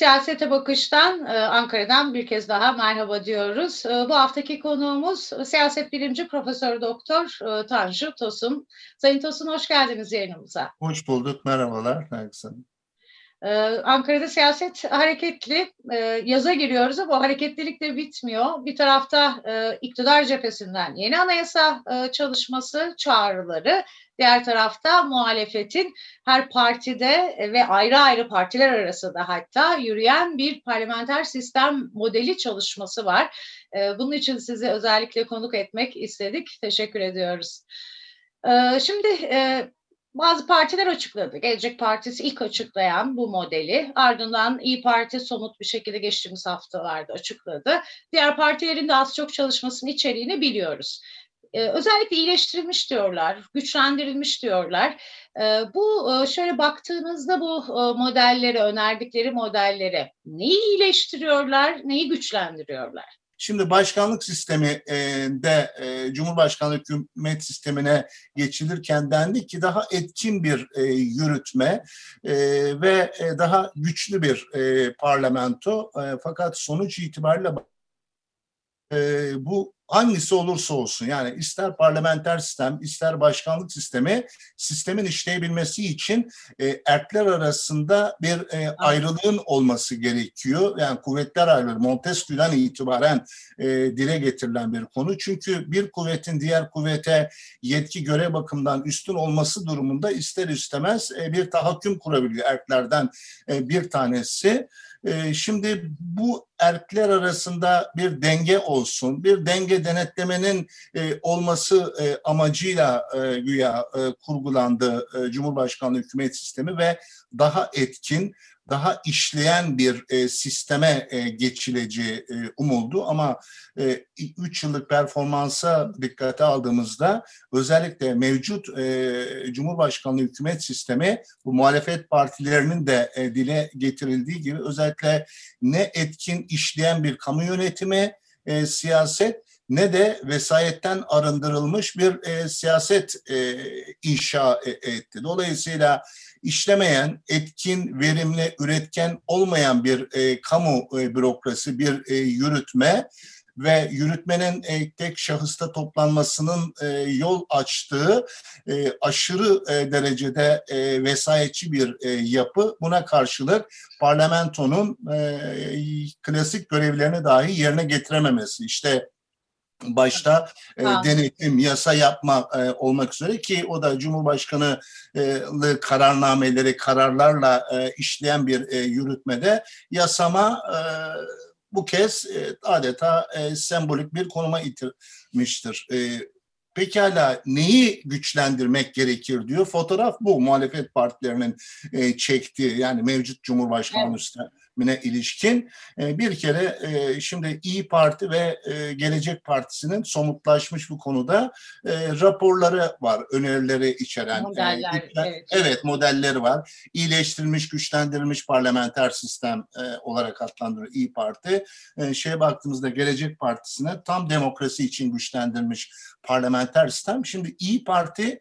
Siyasete Bakış'tan e, Ankara'dan bir kez daha merhaba diyoruz. E, bu haftaki konuğumuz siyaset bilimci Profesör Doktor e, Tanju Tosun. Sayın Tosun hoş geldiniz yayınımıza. Hoş bulduk, merhabalar Nergis Ankara'da siyaset hareketli. Yaza giriyoruz ama hareketlilik de bitmiyor. Bir tarafta iktidar cephesinden yeni anayasa çalışması çağrıları, Diğer tarafta muhalefetin her partide ve ayrı ayrı partiler arasında hatta yürüyen bir parlamenter sistem modeli çalışması var. Ee, bunun için sizi özellikle konuk etmek istedik. Teşekkür ediyoruz. Ee, şimdi e, bazı partiler açıkladı. Gelecek Partisi ilk açıklayan bu modeli. Ardından İyi Parti somut bir şekilde geçtiğimiz haftalarda açıkladı. Diğer partilerin de az çok çalışmasının içeriğini biliyoruz. E, özellikle iyileştirilmiş diyorlar, güçlendirilmiş diyorlar. E, bu e, şöyle baktığınızda bu e, modelleri, önerdikleri modelleri neyi iyileştiriyorlar, neyi güçlendiriyorlar? Şimdi başkanlık sistemi de Cumhurbaşkanlığı hükümet sistemine geçilirken dendi ki daha etkin bir yürütme ve daha güçlü bir parlamento. Fakat sonuç itibariyle bu hangisi olursa olsun yani ister parlamenter sistem ister başkanlık sistemi sistemin işleyebilmesi için e, erkler arasında bir e, ayrılığın olması gerekiyor. Yani kuvvetler ayrılığı Montesquieu'dan itibaren e, dile getirilen bir konu. Çünkü bir kuvvetin diğer kuvvete yetki görev bakımından üstün olması durumunda ister istemez e, bir tahakküm kurabiliyor erklerden e, bir tanesi. Ee, şimdi bu erkler arasında bir denge olsun, bir denge denetlemenin e, olması e, amacıyla e, güya kurgulandı Cumhurbaşkanlığı hükümet sistemi ve daha etkin, daha işleyen bir e, sisteme e, geçileceği e, umuldu. Ama 3 e, yıllık performansa dikkate aldığımızda özellikle mevcut e, Cumhurbaşkanlığı hükümet sistemi bu muhalefet partilerinin de e, dile getirildiği gibi özellikle ne etkin işleyen bir kamu yönetimi e, siyaset ne de vesayetten arındırılmış bir e, siyaset e, inşa e, etti. Dolayısıyla işlemeyen, etkin, verimli, üretken olmayan bir e, kamu e, bürokrasi, bir e, yürütme ve yürütmenin e, tek şahısta toplanmasının e, yol açtığı e, aşırı e, derecede e, vesayetçi bir e, yapı. Buna karşılık parlamentonun e, klasik görevlerini dahi yerine getirememesi. İşte başta e, denetim, yasa yapma e, olmak üzere ki o da Cumhurbaşkanı e, kararnameleri, kararlarla e, işleyen bir e, yürütmede yasama e, bu kez e, adeta e, sembolik bir konuma itirmiştir. E, pekala neyi güçlendirmek gerekir diyor. Fotoğraf bu muhalefet partilerinin e, çektiği yani mevcut Cumhurbaşkanı evet yönetimine ilişkin e, bir kere e, şimdi İyi Parti ve e, Gelecek Partisi'nin somutlaşmış bu konuda raporları var, önerileri içeren. Modeller, evet. evet modelleri var. İyileştirilmiş, güçlendirilmiş parlamenter sistem olarak adlandırıyor İyi Parti. Şeye baktığımızda Gelecek Partisi'ne tam demokrasi için güçlendirilmiş parlamenter sistem. Şimdi İyi Parti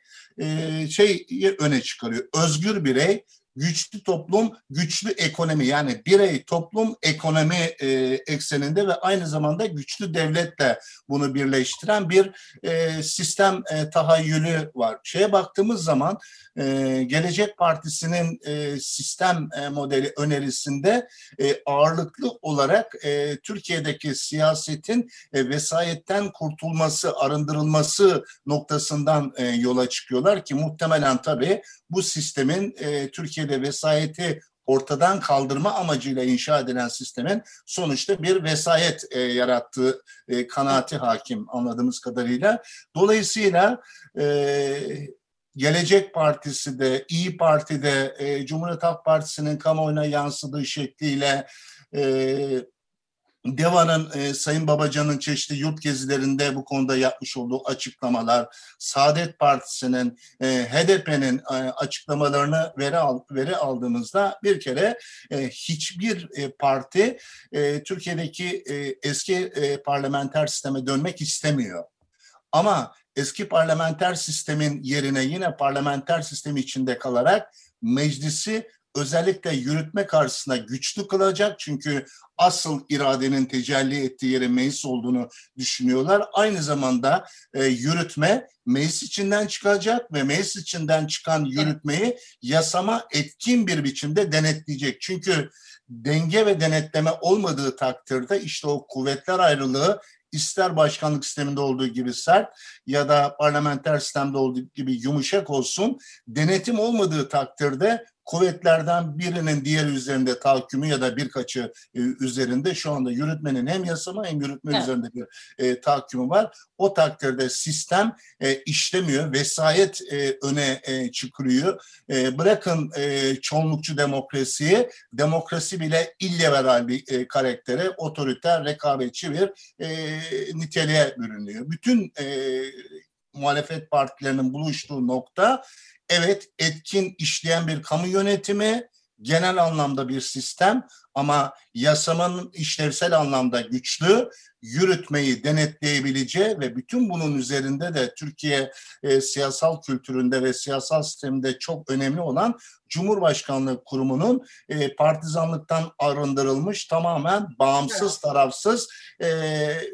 şey öne çıkarıyor. Özgür birey, güçlü toplum, güçlü ekonomi yani birey, toplum, ekonomi e, ekseninde ve aynı zamanda güçlü devletle bunu birleştiren bir e, sistem e, tahayyülü var. Şeye baktığımız zaman e, Gelecek Partisi'nin e, sistem e, modeli önerisinde e, ağırlıklı olarak e, Türkiye'deki siyasetin e, vesayetten kurtulması, arındırılması noktasından e, yola çıkıyorlar ki muhtemelen tabii bu sistemin e, Türkiye'de vesayeti ortadan kaldırma amacıyla inşa edilen sistemin sonuçta bir vesayet e, yarattığı e, kanaati hakim anladığımız kadarıyla. Dolayısıyla e, Gelecek Partisi de, İyi Parti de, e, Cumhuriyet Halk Partisi'nin kamuoyuna yansıdığı şekliyle e, Deva'nın e, Sayın Babacan'ın çeşitli yurt gezilerinde bu konuda yapmış olduğu açıklamalar, Saadet Partisi'nin, e, HDP'nin e, açıklamalarını veri, al, veri aldığımızda bir kere e, hiçbir e, parti e, Türkiye'deki e, eski e, parlamenter sisteme dönmek istemiyor. Ama eski parlamenter sistemin yerine yine parlamenter sistemi içinde kalarak meclisi özellikle yürütme karşısında güçlü kılacak. Çünkü asıl iradenin tecelli ettiği yerin meclis olduğunu düşünüyorlar. Aynı zamanda e, yürütme meclis içinden çıkacak ve meclis içinden çıkan yürütmeyi yasama etkin bir biçimde denetleyecek. Çünkü denge ve denetleme olmadığı takdirde işte o kuvvetler ayrılığı ister başkanlık sisteminde olduğu gibi sert ya da parlamenter sistemde olduğu gibi yumuşak olsun denetim olmadığı takdirde kuvvetlerden birinin diğer üzerinde tahakkümü ya da birkaçı e, üzerinde şu anda yürütmenin hem yasama hem yürütme evet. üzerinde bir e, tahakkümü var. O takdirde sistem e, işlemiyor, vesayet e, öne e, çıkıyor. E, bırakın e, çoğunlukçu demokrasiyi, demokrasi bile illeberal bir e, karaktere, otoriter, rekabetçi bir e, niteliğe bürünüyor. Bütün e, muhalefet partilerinin buluştuğu nokta evet etkin işleyen bir kamu yönetimi, genel anlamda bir sistem ama yasamanın işlevsel anlamda güçlü, yürütmeyi denetleyebileceği ve bütün bunun üzerinde de Türkiye e, siyasal kültüründe ve siyasal sisteminde çok önemli olan Cumhurbaşkanlığı Kurumu'nun e, partizanlıktan arındırılmış tamamen bağımsız, evet. tarafsız e,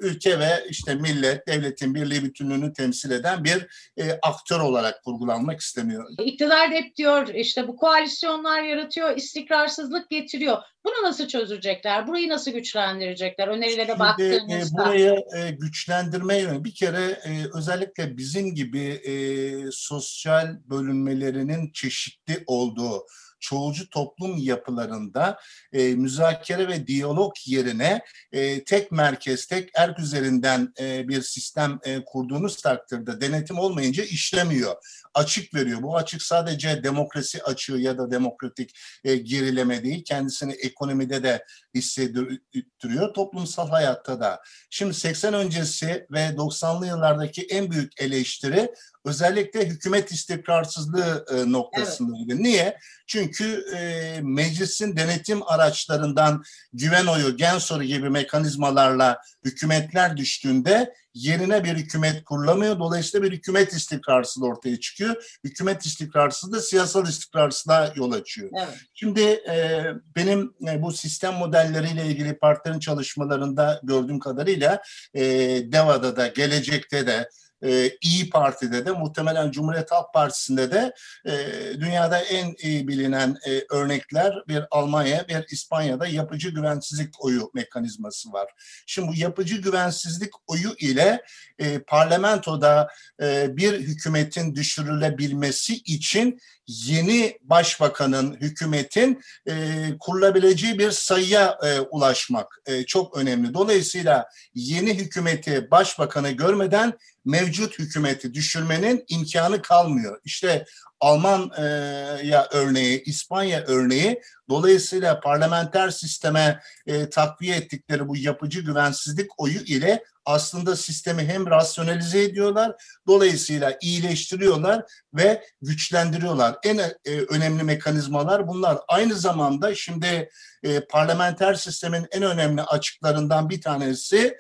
ülke ve işte millet, devletin birliği bütünlüğünü temsil eden bir e, aktör olarak kurgulanmak isteniyor. İktidar hep diyor işte bu koalisyonlar yaratıyor, istikrarsızlık getiriyor. Bunu nasıl çözecekler? Burayı nasıl güçlendirecekler? Önerilere Şimdi, baktığınızda. E, burayı e, güçlendirmeye bir kere e, özellikle bizim gibi e, sosyal bölünmelerinin çeşitli olduğu çoğulcu toplum yapılarında e, müzakere ve diyalog yerine e, tek merkez, tek erk üzerinden e, bir sistem e, kurduğunuz takdirde denetim olmayınca işlemiyor. Açık veriyor. Bu açık sadece demokrasi açığı ya da demokratik e, gerileme değil. Kendisini ekonomide de hissettiriyor. Toplumsal hayatta da. Şimdi 80 öncesi ve 90'lı yıllardaki en büyük eleştiri özellikle hükümet istikrarsızlığı e, noktasındaydı. Evet. Niye? Çünkü e, meclisin denetim araçlarından güven oyu, gen soru gibi mekanizmalarla hükümetler düştüğünde yerine bir hükümet kurulamıyor. Dolayısıyla bir hükümet istikrarsızlığı ortaya çıkıyor. Hükümet istikrarsızlığı da siyasal istikrarsızlığa yol açıyor. Evet. Şimdi e, benim e, bu sistem modelleriyle ilgili partilerin çalışmalarında gördüğüm kadarıyla e, DEVA'da da gelecekte de e, İyi Parti'de de muhtemelen Cumhuriyet Halk Partisi'nde de e, dünyada en iyi bilinen e, örnekler bir Almanya, bir İspanya'da yapıcı güvensizlik oyu mekanizması var. Şimdi bu yapıcı güvensizlik oyu ile e, parlamentoda e, bir hükümetin düşürülebilmesi için yeni başbakanın, hükümetin e, kurulabileceği bir sayıya e, ulaşmak e, çok önemli. Dolayısıyla yeni hükümeti, başbakanı görmeden mevcut hükümeti düşürmenin imkanı kalmıyor. İşte Almanya örneği, İspanya örneği dolayısıyla parlamenter sisteme e, takviye ettikleri bu yapıcı güvensizlik oyu ile aslında sistemi hem rasyonalize ediyorlar, dolayısıyla iyileştiriyorlar ve güçlendiriyorlar. En e, önemli mekanizmalar bunlar. Aynı zamanda şimdi e, parlamenter sistemin en önemli açıklarından bir tanesi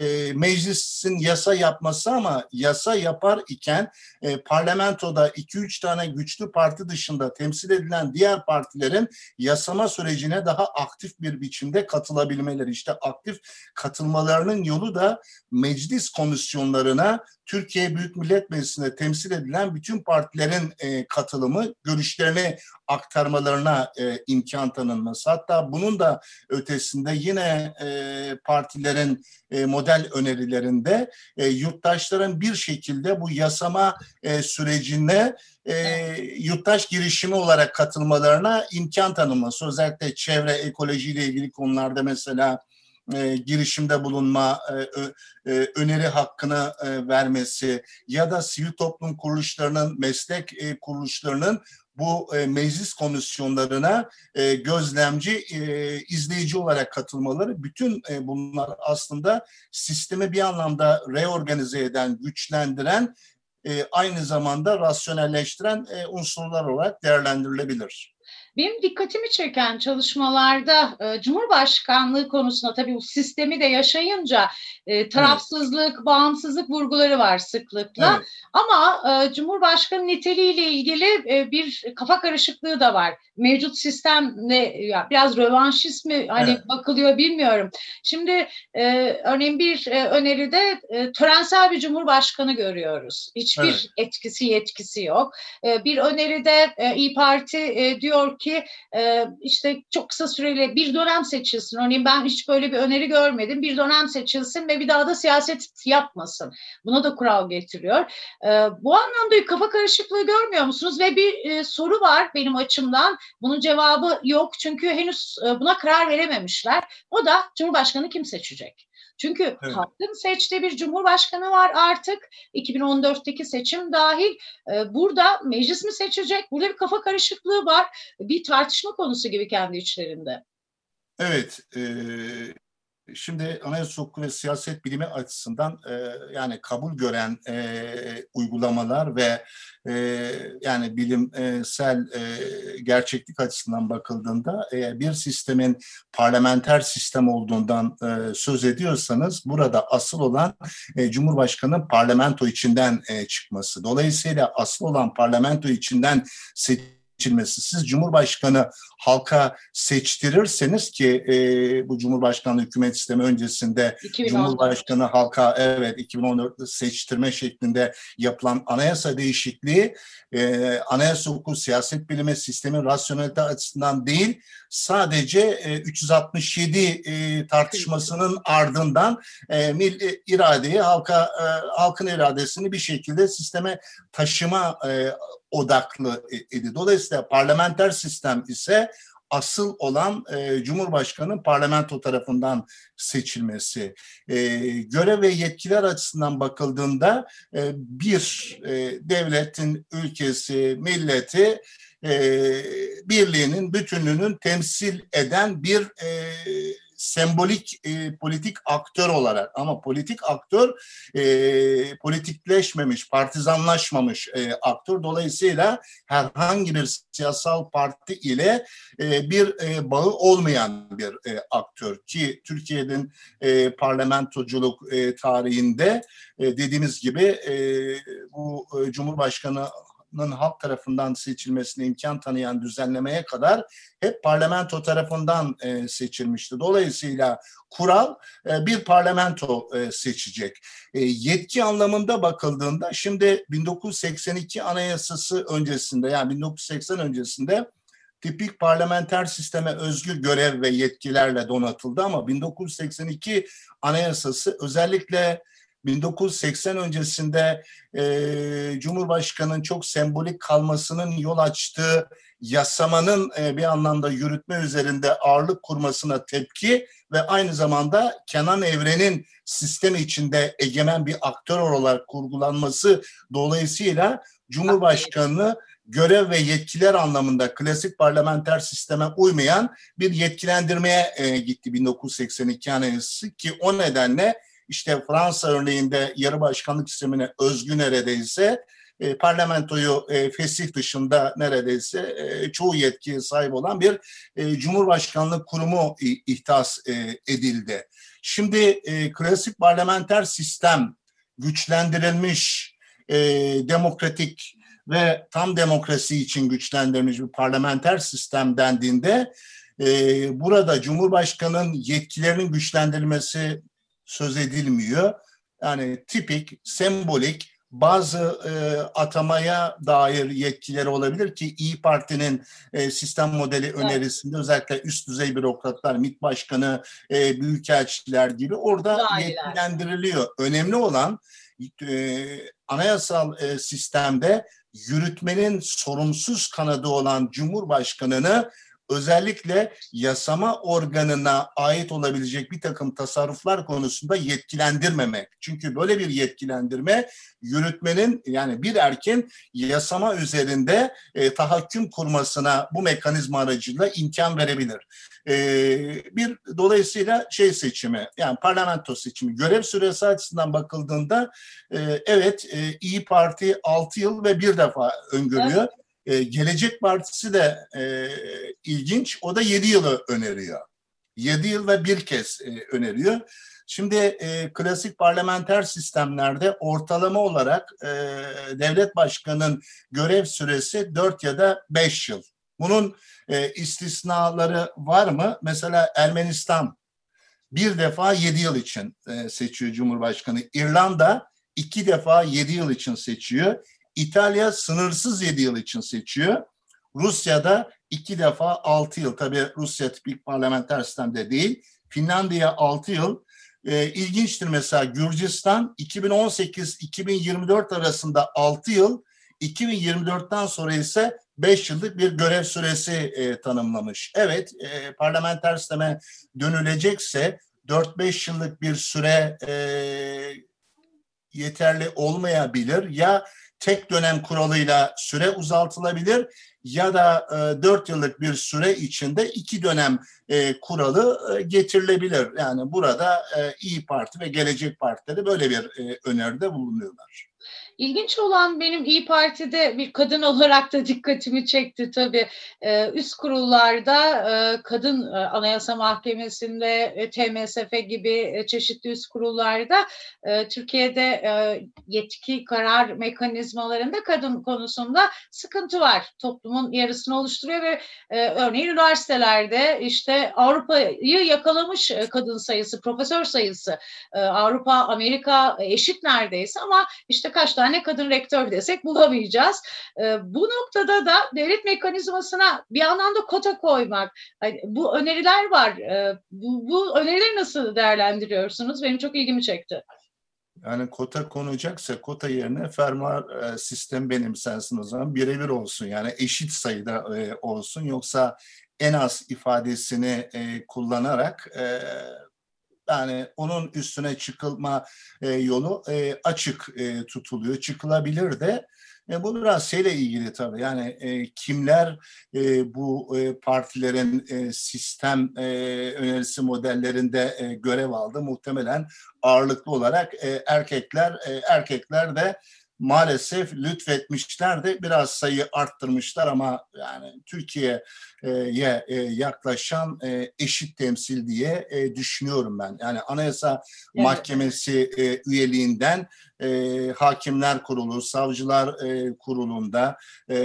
e, meclisin yasa yapması ama yasa yapar iken e, parlamentoda 2-3 tane güçlü parti dışında temsil edilen diğer partilerin yasama sürecine daha aktif bir biçimde katılabilmeleri. İşte aktif katılmalarının yolu da meclis komisyonlarına Türkiye Büyük Millet Meclisi'nde temsil edilen bütün partilerin e, katılımı, görüşlerini aktarmalarına e, imkan tanınması. Hatta bunun da ötesinde yine e, partilerin e, model önerilerinde e, yurttaşların bir şekilde bu yasama e, sürecine e, yurttaş girişimi olarak katılmalarına imkan tanınması. Özellikle çevre ekolojiyle ilgili konularda mesela e, girişimde bulunma, e, e, öneri hakkını e, vermesi ya da sivil toplum kuruluşlarının, meslek e, kuruluşlarının bu e, meclis komisyonlarına e, gözlemci, e, izleyici olarak katılmaları bütün e, bunlar aslında sistemi bir anlamda reorganize eden, güçlendiren, e, aynı zamanda rasyonelleştiren e, unsurlar olarak değerlendirilebilir. Benim dikkatimi çeken çalışmalarda e, Cumhurbaşkanlığı konusunda tabii bu sistemi de yaşayınca e, tarafsızlık, evet. bağımsızlık vurguları var sıklıkla. Evet. Ama e, Cumhurbaşkanı niteliğiyle ilgili e, bir kafa karışıklığı da var. Mevcut sistemle ya biraz rövanşist hani evet. bakılıyor bilmiyorum. Şimdi e, örneğin bir e, öneride e, törensel bir cumhurbaşkanı görüyoruz. Hiçbir evet. etkisi yetkisi yok. E, bir öneride e, İyi Parti e, diyor ki e, işte çok kısa süreli bir dönem seçilsin. Örneğin ben hiç böyle bir öneri görmedim. Bir dönem seçilsin ve bir daha da siyaset yapmasın. Buna da kural getiriyor. E, bu anlamda kafa karışıklığı görmüyor musunuz? Ve bir e, soru var benim açımdan. Bunun cevabı yok çünkü henüz e, buna karar verememişler. O da Cumhurbaşkanı kim seçecek? Çünkü evet. halkın seçtiği bir cumhurbaşkanı var artık. 2014'teki seçim dahil. E, burada meclis mi seçecek? Burada bir kafa karışıklığı var. Bir tartışma konusu gibi kendi içlerinde. Evet. E, Şimdi anayasa hukuku ve siyaset bilimi açısından e, yani kabul gören e, uygulamalar ve e, yani bilimsel e, gerçeklik açısından bakıldığında e, bir sistemin parlamenter sistem olduğundan e, söz ediyorsanız burada asıl olan e, Cumhurbaşkanı'nın parlamento içinden e, çıkması. Dolayısıyla asıl olan parlamento içinden seçilmesi seçilmesi. Siz Cumhurbaşkanı halka seçtirirseniz ki e, bu Cumhurbaşkanlığı hükümet sistemi öncesinde 2014. Cumhurbaşkanı halka evet 2014'te seçtirme şeklinde yapılan anayasa değişikliği e, anayasa hukuku siyaset bilimi sistemin rasyonelite açısından değil sadece e, 367 e, tartışmasının ardından e, mil, e, iradeyi halka e, halkın iradesini bir şekilde sisteme taşıma e, odaklı idi. Dolayısıyla parlamenter sistem ise asıl olan e, Cumhurbaşkanı parlamento tarafından seçilmesi. E, görev ve yetkiler açısından bakıldığında e, bir e, devletin ülkesi, milleti e, birliğinin, bütünlüğünün temsil eden bir e, sembolik e, politik aktör olarak ama politik aktör e, politikleşmemiş, partizanlaşmamış e, aktör. Dolayısıyla herhangi bir siyasal parti ile e, bir e, bağı olmayan bir e, aktör ki Türkiye'nin e, parlamentoculuk e, tarihinde e, dediğimiz gibi e, bu e, Cumhurbaşkanı halk tarafından seçilmesine imkan tanıyan düzenlemeye kadar hep parlamento tarafından e, seçilmişti. Dolayısıyla kural e, bir parlamento e, seçecek. E, yetki anlamında bakıldığında şimdi 1982 Anayasası öncesinde yani 1980 öncesinde tipik parlamenter sisteme özgü görev ve yetkilerle donatıldı ama 1982 Anayasası özellikle 1980 öncesinde e, Cumhurbaşkanı'nın çok sembolik kalmasının yol açtığı yasamanın e, bir anlamda yürütme üzerinde ağırlık kurmasına tepki ve aynı zamanda Kenan Evren'in sistem içinde egemen bir aktör olarak kurgulanması dolayısıyla Cumhurbaşkanı görev ve yetkiler anlamında klasik parlamenter sisteme uymayan bir yetkilendirmeye e, gitti 1982 Anayasası ki o nedenle işte Fransa örneğinde yarı başkanlık sistemine özgü neredeyse e, parlamentoyu e, fesih dışında neredeyse e, çoğu yetkiye sahip olan bir e, Cumhurbaşkanlık kurumu ihtas e, edildi. Şimdi e, klasik parlamenter sistem güçlendirilmiş, e, demokratik ve tam demokrasi için güçlendirilmiş bir parlamenter sistem dendiğinde e, burada Cumhurbaşkanı'nın yetkilerinin güçlendirilmesi söz edilmiyor. Yani tipik, sembolik bazı e, atamaya dair yetkileri olabilir ki İyi Parti'nin e, sistem modeli evet. önerisinde özellikle üst düzey bürokratlar, MİT Başkanı, e, büyükelçiler gibi orada Dahiler. yetkilendiriliyor. Önemli olan e, anayasal e, sistemde yürütmenin sorumsuz kanadı olan Cumhurbaşkanı'nı özellikle yasama organına ait olabilecek bir takım tasarruflar konusunda yetkilendirmemek. Çünkü böyle bir yetkilendirme yürütmenin yani bir erkin yasama üzerinde e, tahakküm kurmasına bu mekanizma aracılığıyla imkan verebilir. E, bir dolayısıyla şey seçimi yani parlamento seçimi görev süresi açısından bakıldığında e, evet e, İyi Parti 6 yıl ve bir defa öngörüyor. Evet. E, Gelecek Partisi de e, ilginç. O da 7 yılı öneriyor. 7 yıl ve bir kez e, öneriyor. Şimdi e, klasik parlamenter sistemlerde ortalama olarak e, devlet başkanının görev süresi 4 ya da 5 yıl. Bunun e, istisnaları var mı? Mesela Ermenistan bir defa 7 yıl için e, seçiyor Cumhurbaşkanı. İrlanda iki defa 7 yıl için seçiyor. İtalya sınırsız 7 yıl için seçiyor. Rusya'da iki defa 6 yıl. Tabii Rusya tipik parlamenter sistemde değil. Finlandiya 6 yıl. E, ilginçtir mesela Gürcistan 2018-2024 arasında 6 yıl, 2024'ten sonra ise 5 yıllık bir görev süresi e, tanımlamış. Evet, e, parlamenter sisteme dönülecekse 4-5 yıllık bir süre e, yeterli olmayabilir. Ya tek dönem kuralıyla süre uzatılabilir ya da e, 4 yıllık bir süre içinde iki dönem e, kuralı e, getirilebilir. Yani burada e, İyi Parti ve Gelecek Partileri böyle bir e, öneride bulunuyorlar. İlginç olan benim İyi Parti'de bir kadın olarak da dikkatimi çekti tabii. Ee, üst kurullarda e, kadın e, Anayasa Mahkemesi'nde, e, TMSF gibi e, çeşitli üst kurullarda Türkiye'de yetki karar mekanizmalarında kadın konusunda sıkıntı var. Toplumun yarısını oluşturuyor ve örneğin üniversitelerde işte Avrupa'yı yakalamış kadın sayısı, profesör sayısı. Avrupa, Amerika eşit neredeyse ama işte kaç tane tane kadın rektör desek bulamayacağız. E, bu noktada da devlet mekanizmasına bir anlamda kota koymak. Bu öneriler var. E, bu, bu önerileri nasıl değerlendiriyorsunuz? Benim çok ilgimi çekti. Yani kota konacaksa kota yerine fermuar e, sistem benimsensin o zaman birebir olsun. Yani eşit sayıda e, olsun. Yoksa en az ifadesini e, kullanarak yani onun üstüne çıkılma e, yolu e, açık e, tutuluyor. Çıkılabilir de. E, bu biraz şeyle ilgili tabii. Yani e, kimler e, bu e, partilerin e, sistem e, önerisi modellerinde e, görev aldı? Muhtemelen ağırlıklı olarak e, erkekler. E, erkekler de maalesef lütfetmişler de biraz sayı arttırmışlar ama yani Türkiye'ye e, yaklaşan e, eşit temsil diye e, düşünüyorum ben. Yani Anayasa evet. Mahkemesi üyeliğinden Hakimler Kurulu, Savcılar Kurulu'nda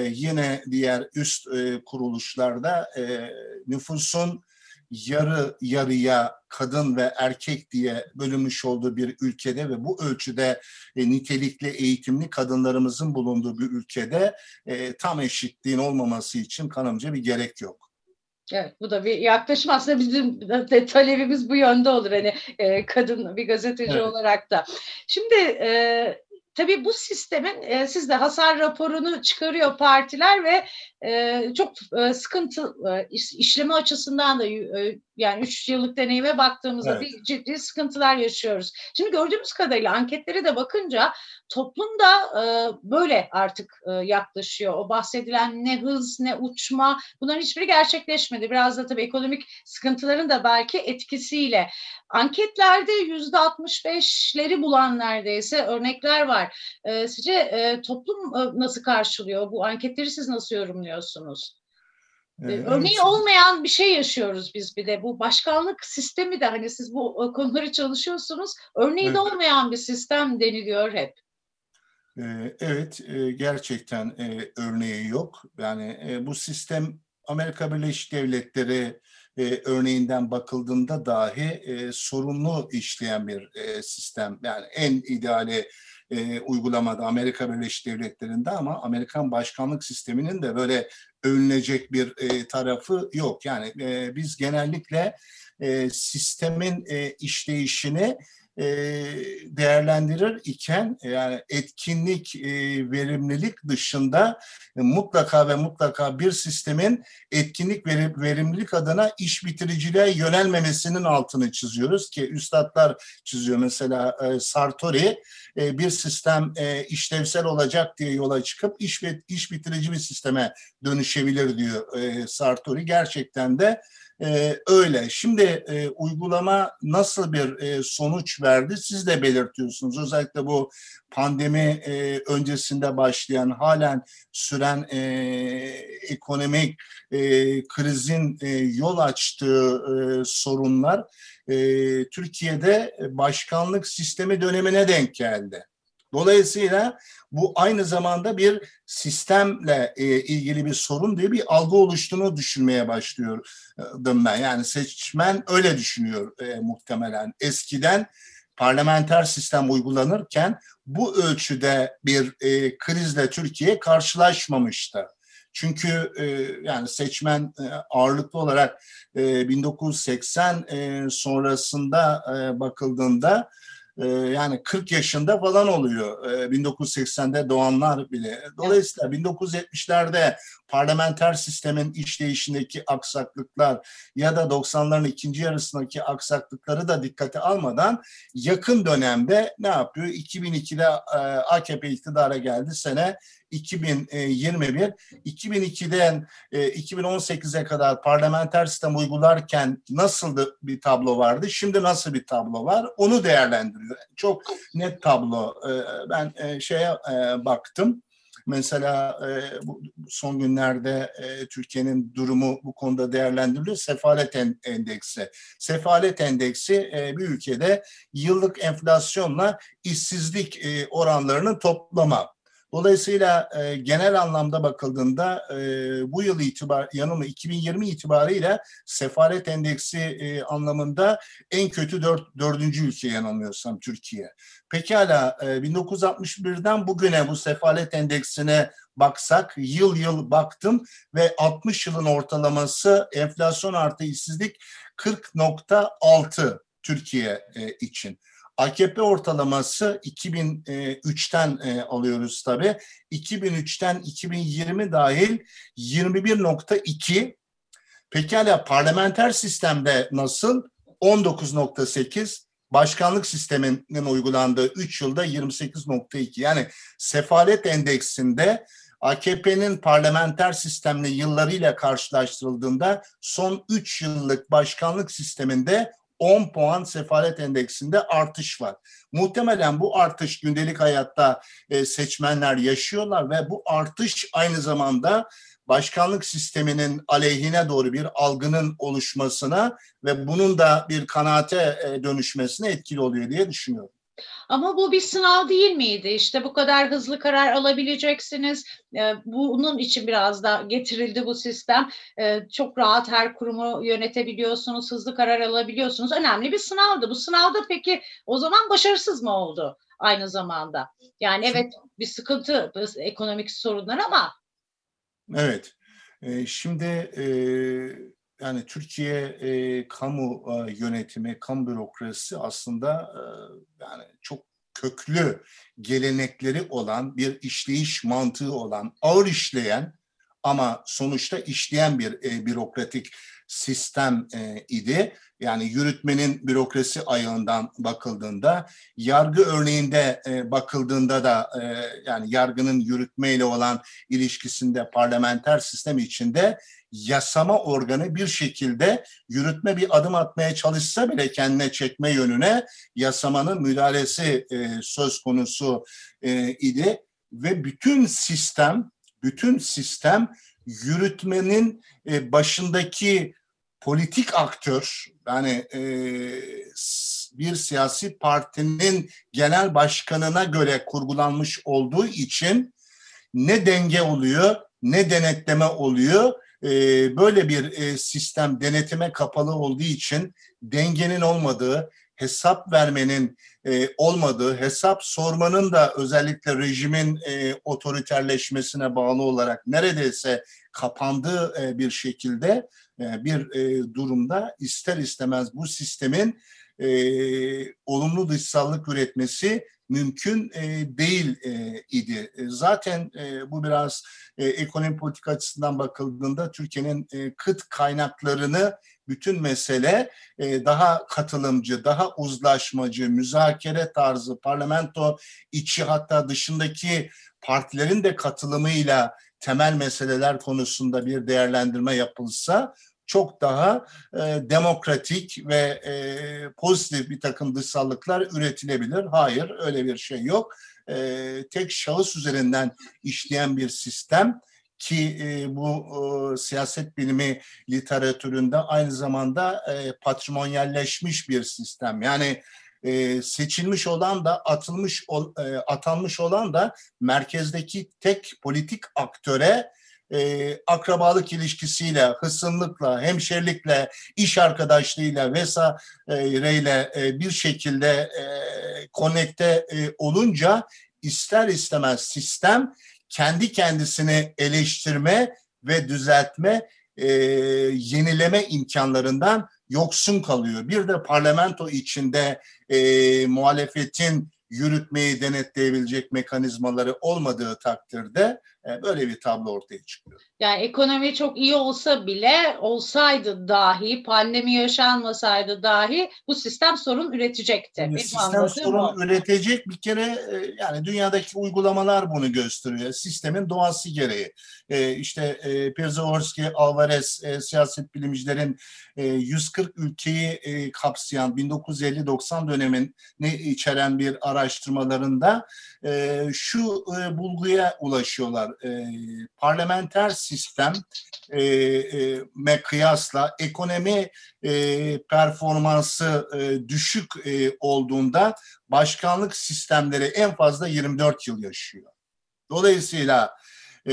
yine diğer üst kuruluşlarda nüfusun yarı yarıya kadın ve erkek diye bölünmüş olduğu bir ülkede ve bu ölçüde e, nitelikli eğitimli kadınlarımızın bulunduğu bir ülkede e, tam eşitliğin olmaması için kanımca bir gerek yok. Evet, bu da bir yaklaşım aslında bizim de talebimiz bu yönde olur hani e, kadın bir gazeteci evet. olarak da. Şimdi e, tabii bu sistemin e, siz de hasar raporunu çıkarıyor partiler ve e, çok e, sıkıntı e, işleme açısından da e, yani üç yıllık deneyime baktığımızda evet. bir ciddi sıkıntılar yaşıyoruz. Şimdi gördüğümüz kadarıyla anketlere de bakınca toplum da e, böyle artık e, yaklaşıyor. O bahsedilen ne hız ne uçma bunların hiçbiri gerçekleşmedi. Biraz da tabii ekonomik sıkıntıların da belki etkisiyle. Anketlerde yüzde 65'leri bulan neredeyse örnekler var. E, sizce e, toplum e, nasıl karşılıyor? Bu anketleri siz nasıl yorumluyorsunuz? Evet. Örneği olmayan bir şey yaşıyoruz biz bir de. Bu başkanlık sistemi de hani siz bu konuları çalışıyorsunuz. Örneği evet. de olmayan bir sistem deniliyor hep. Evet, gerçekten örneği yok. Yani bu sistem Amerika Birleşik Devletleri örneğinden bakıldığında dahi sorumlu işleyen bir sistem. Yani en ideali uygulamada Amerika Birleşik Devletleri'nde ama Amerikan başkanlık sisteminin de böyle övünecek bir tarafı yok. Yani biz genellikle sistemin işleyişini e, değerlendirir iken yani etkinlik, e, verimlilik dışında e, mutlaka ve mutlaka bir sistemin etkinlik verim, verimlilik adına iş bitiriciliğe yönelmemesinin altını çiziyoruz ki üstadlar çiziyor mesela e, Sartori e, bir sistem e, işlevsel olacak diye yola çıkıp iş, iş bitirici bir sisteme dönüşebilir diyor e, Sartori. Gerçekten de e, öyle. Şimdi e, uygulama nasıl bir e, sonuç verdi siz de belirtiyorsunuz. Özellikle bu pandemi e, öncesinde başlayan halen süren e, ekonomik e, krizin e, yol açtığı e, sorunlar e, Türkiye'de başkanlık sistemi dönemine denk geldi. Dolayısıyla bu aynı zamanda bir sistemle e, ilgili bir sorun diye bir algı oluştuğunu düşünmeye başlıyordum ben. Yani seçmen öyle düşünüyor e, muhtemelen. Eskiden parlamenter sistem uygulanırken bu ölçüde bir e, krizle Türkiye karşılaşmamıştı. Çünkü e, yani seçmen e, ağırlıklı olarak e, 1980 e, sonrasında e, bakıldığında e, yani 40 yaşında falan oluyor. E, 1980'de doğanlar bile. Dolayısıyla 1970'lerde parlamenter sistemin işleyişindeki aksaklıklar ya da 90'ların ikinci yarısındaki aksaklıkları da dikkate almadan yakın dönemde ne yapıyor? 2002'de e, AKP iktidara geldi sene 2021. 2002'den 2018'e kadar parlamenter sistem uygularken nasıl bir tablo vardı? Şimdi nasıl bir tablo var? Onu değerlendiriyor. Çok net tablo. E, ben e, şeye baktım. Mesela e, son günlerde e, Türkiye'nin durumu bu konuda değerlendiriliyor. Sefalet endeksi. Sefalet endeksi e, bir ülkede yıllık enflasyonla işsizlik e, oranlarının toplama. Dolayısıyla e, genel anlamda bakıldığında e, bu yıl itibar yanılma 2020 itibariyle sefalet endeksi e, anlamında en kötü dört, dördüncü ülke yanılmıyorsam Türkiye. Pekala e, 1961'den bugüne bu sefalet endeksine baksak yıl yıl baktım ve 60 yılın ortalaması enflasyon artı işsizlik 40.6 Türkiye e, için. AKP ortalaması 2003'ten e, alıyoruz tabi. 2003'ten 2020 dahil 21.2. Pekala parlamenter sistemde nasıl? 19.8 başkanlık sisteminin uygulandığı 3 yılda 28.2 yani sefalet endeksinde AKP'nin parlamenter sistemli yıllarıyla karşılaştırıldığında son 3 yıllık başkanlık sisteminde 10 puan sefalet endeksinde artış var. Muhtemelen bu artış gündelik hayatta e, seçmenler yaşıyorlar ve bu artış aynı zamanda başkanlık sisteminin aleyhine doğru bir algının oluşmasına ve bunun da bir kanaate e, dönüşmesine etkili oluyor diye düşünüyorum. Ama bu bir sınav değil miydi? İşte bu kadar hızlı karar alabileceksiniz. Ee, bunun için biraz da getirildi bu sistem. Ee, çok rahat her kurumu yönetebiliyorsunuz, hızlı karar alabiliyorsunuz. Önemli bir sınavdı. Bu sınavda peki o zaman başarısız mı oldu aynı zamanda? Yani evet bir sıkıntı, ekonomik sorunlar ama. Evet. Ee, şimdi e, yani Türkiye e, kamu e, yönetimi, kamu bürokrasisi aslında e, yani çok köklü gelenekleri olan bir işleyiş mantığı olan, ağır işleyen ama sonuçta işleyen bir e, bürokratik sistem e, idi. Yani yürütmenin bürokrasi ayağından bakıldığında, yargı örneğinde e, bakıldığında da e, yani yargının yürütmeyle olan ilişkisinde parlamenter sistem içinde yasama organı bir şekilde yürütme bir adım atmaya çalışsa bile kendine çekme yönüne yasamanın müdahalesi e, söz konusu e, idi ve bütün sistem bütün sistem yürütmenin e, başındaki politik aktör yani e, bir siyasi partinin genel başkanına göre kurgulanmış olduğu için ne denge oluyor ne denetleme oluyor. E, böyle bir e, sistem denetime kapalı olduğu için dengenin olmadığı, hesap vermenin e, olmadığı, hesap sormanın da özellikle rejimin e, otoriterleşmesine bağlı olarak neredeyse kapandığı e, bir şekilde e, bir e, durumda ister istemez bu sistemin e, olumlu dışsallık üretmesi mümkün e, değil e, idi. E, zaten e, bu biraz e, ekonomi politik açısından bakıldığında Türkiye'nin e, kıt kaynaklarını bütün mesele e, daha katılımcı, daha uzlaşmacı, müzakere tarzı, parlamento içi hatta dışındaki partilerin de katılımıyla temel meseleler konusunda bir değerlendirme yapılsa çok daha e, demokratik ve e, pozitif bir takım dışsallıklar üretilebilir. Hayır öyle bir şey yok. E, tek şahıs üzerinden işleyen bir sistem ki e, bu e, siyaset bilimi literatüründe aynı zamanda e, patrimonyalleşmiş bir sistem. Yani e, seçilmiş olan da atılmış ol, e, atanmış olan da merkezdeki tek politik aktöre e, akrabalık ilişkisiyle, hısımlıkla, hemşerilikle, iş arkadaşlığıyla vesaireyle e, bir şekilde e, konekte e, olunca ister istemez sistem kendi kendisini eleştirme ve düzeltme, e, yenileme imkanlarından yoksun kalıyor. Bir de parlamento içinde e, muhalefetin yürütmeyi denetleyebilecek mekanizmaları olmadığı takdirde böyle bir tablo ortaya çıkıyor. Yani ekonomi çok iyi olsa bile olsaydı dahi pandemi yaşanmasaydı dahi bu sistem sorun üretecekti. Yani sistem sorun mu? üretecek bir kere e, yani dünyadaki uygulamalar bunu gösteriyor. Sistemin doğası gereği. E, işte e, Pirzavorsky, Alvarez e, siyaset bilimcilerin e, 140 ülkeyi e, kapsayan 1950-90 dönemini içeren bir araştırmalarında e, şu e, bulguya ulaşıyorlar. E, parlamenter sistem e, e, kıyasla ekonomi e, performansı e, düşük e, olduğunda başkanlık sistemleri en fazla 24 yıl yaşıyor. Dolayısıyla e,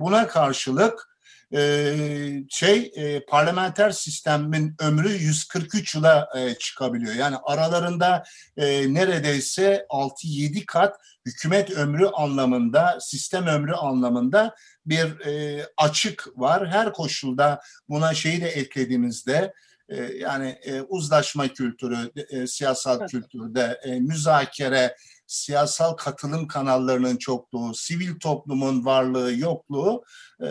buna karşılık e, şey e, parlamenter sistemin ömrü 143 yıla e, çıkabiliyor. Yani aralarında e, neredeyse 6-7 kat hükümet ömrü anlamında, sistem ömrü anlamında bir e, açık var. Her koşulda buna şeyi de eklediğimizde e, yani e, uzlaşma kültürü, e, siyasal kültürde e, müzakere, siyasal katılım kanallarının çokluğu, sivil toplumun varlığı, yokluğu e,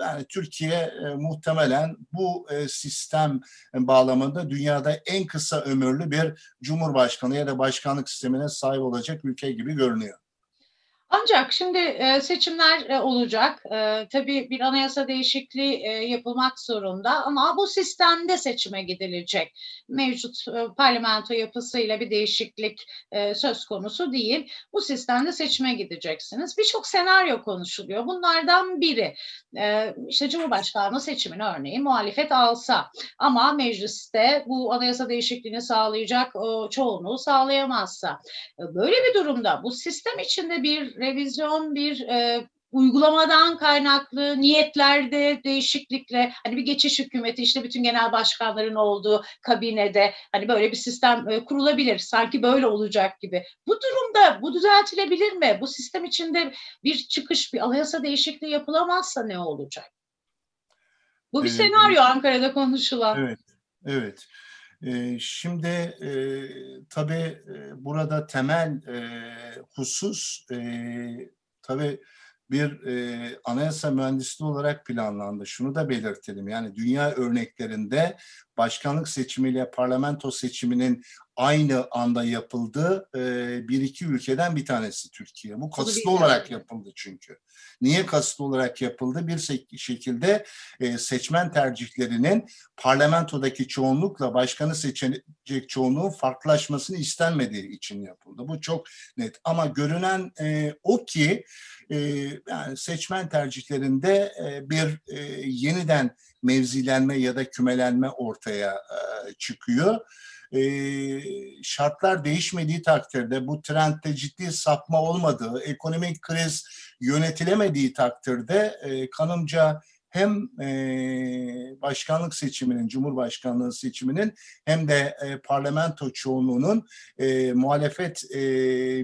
yani Türkiye e, muhtemelen bu e, sistem bağlamında dünyada en kısa ömürlü bir cumhurbaşkanı ya da başkanlık sistemine sahip olacak ülke gibi görünüyor. Ancak şimdi e, seçimler e, olacak. E, tabii bir anayasa değişikliği yapılmak zorunda ama bu sistemde seçime gidilecek. Mevcut parlamento yapısıyla bir değişiklik söz konusu değil. Bu sistemde seçime gideceksiniz. Birçok senaryo konuşuluyor. Bunlardan biri işte Cumhurbaşkanlığı seçimini örneğin muhalefet alsa ama mecliste bu anayasa değişikliğini sağlayacak çoğunluğu sağlayamazsa. Böyle bir durumda bu sistem içinde bir revizyon bir e, uygulamadan kaynaklı niyetlerde değişiklikle hani bir geçiş hükümeti işte bütün genel başkanların olduğu kabinede hani böyle bir sistem e, kurulabilir. Sanki böyle olacak gibi. Bu durumda bu düzeltilebilir mi? Bu sistem içinde bir çıkış, bir anayasa değişikliği yapılamazsa ne olacak? Bu bir evet. senaryo Ankara'da konuşulan. Evet, evet. Şimdi tabii burada temel husus tabii bir anayasa mühendisliği olarak planlandı. Şunu da belirtelim yani dünya örneklerinde başkanlık seçimiyle parlamento seçiminin aynı anda yapıldığı e, bir iki ülkeden bir tanesi Türkiye. Bu kasıtlı olarak yapıldı çünkü. Niye kasıtlı olarak yapıldı? Bir şekilde e, seçmen tercihlerinin parlamentodaki çoğunlukla başkanı seçecek çoğunluğun farklılaşmasını istenmediği için yapıldı. Bu çok net. Ama görünen e, o ki e, yani seçmen tercihlerinde e, bir e, yeniden mevzilenme ya da kümelenme ortaya e, çıkıyor. E, şartlar değişmediği takdirde bu trendde ciddi sapma olmadığı, ekonomik kriz yönetilemediği takdirde e, kanımca hem e, başkanlık seçiminin, cumhurbaşkanlığı seçiminin hem de e, parlamento çoğunluğunun e, muhalefet e,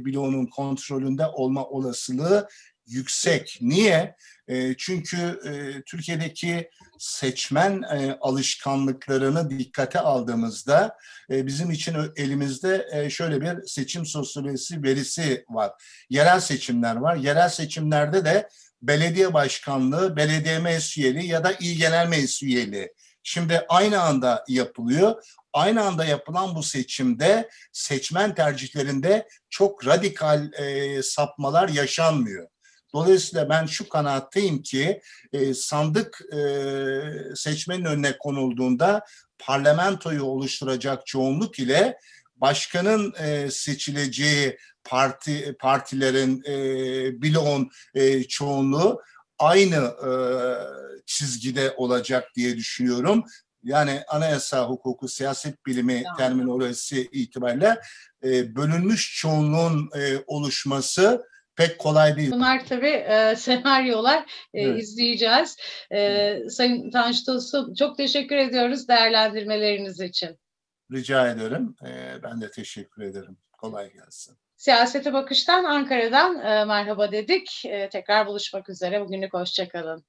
bloğunun kontrolünde olma olasılığı yüksek. Niye? E, çünkü e, Türkiye'deki seçmen e, alışkanlıklarını dikkate aldığımızda bizim için elimizde şöyle bir seçim sosyolojisi verisi var. Yerel seçimler var. Yerel seçimlerde de belediye başkanlığı, belediye meclis ya da il genel meclis üyeliği. Şimdi aynı anda yapılıyor. Aynı anda yapılan bu seçimde seçmen tercihlerinde çok radikal e, sapmalar yaşanmıyor. Dolayısıyla ben şu kanaatteyim ki e, sandık e, seçmenin önüne konulduğunda parlamentoyu oluşturacak çoğunluk ile başkanın e, seçileceği parti partilerin e, bloğun e, çoğunluğu aynı e, çizgide olacak diye düşünüyorum. Yani anayasa hukuku, siyaset bilimi Tamam. terminolojisi itibariyle e, bölünmüş çoğunluğun e, oluşması pek kolay değil. Bunlar tabii e, senaryolar e, Evet. izleyeceğiz. E, Sayın Tanju Tosun çok teşekkür ediyoruz değerlendirmeleriniz için. Rica ederim. E, ben de teşekkür ederim. Kolay gelsin. Siyasete Bakış'tan Ankara'dan e, merhaba dedik. E, tekrar buluşmak üzere. Bugünlük hoşçakalın.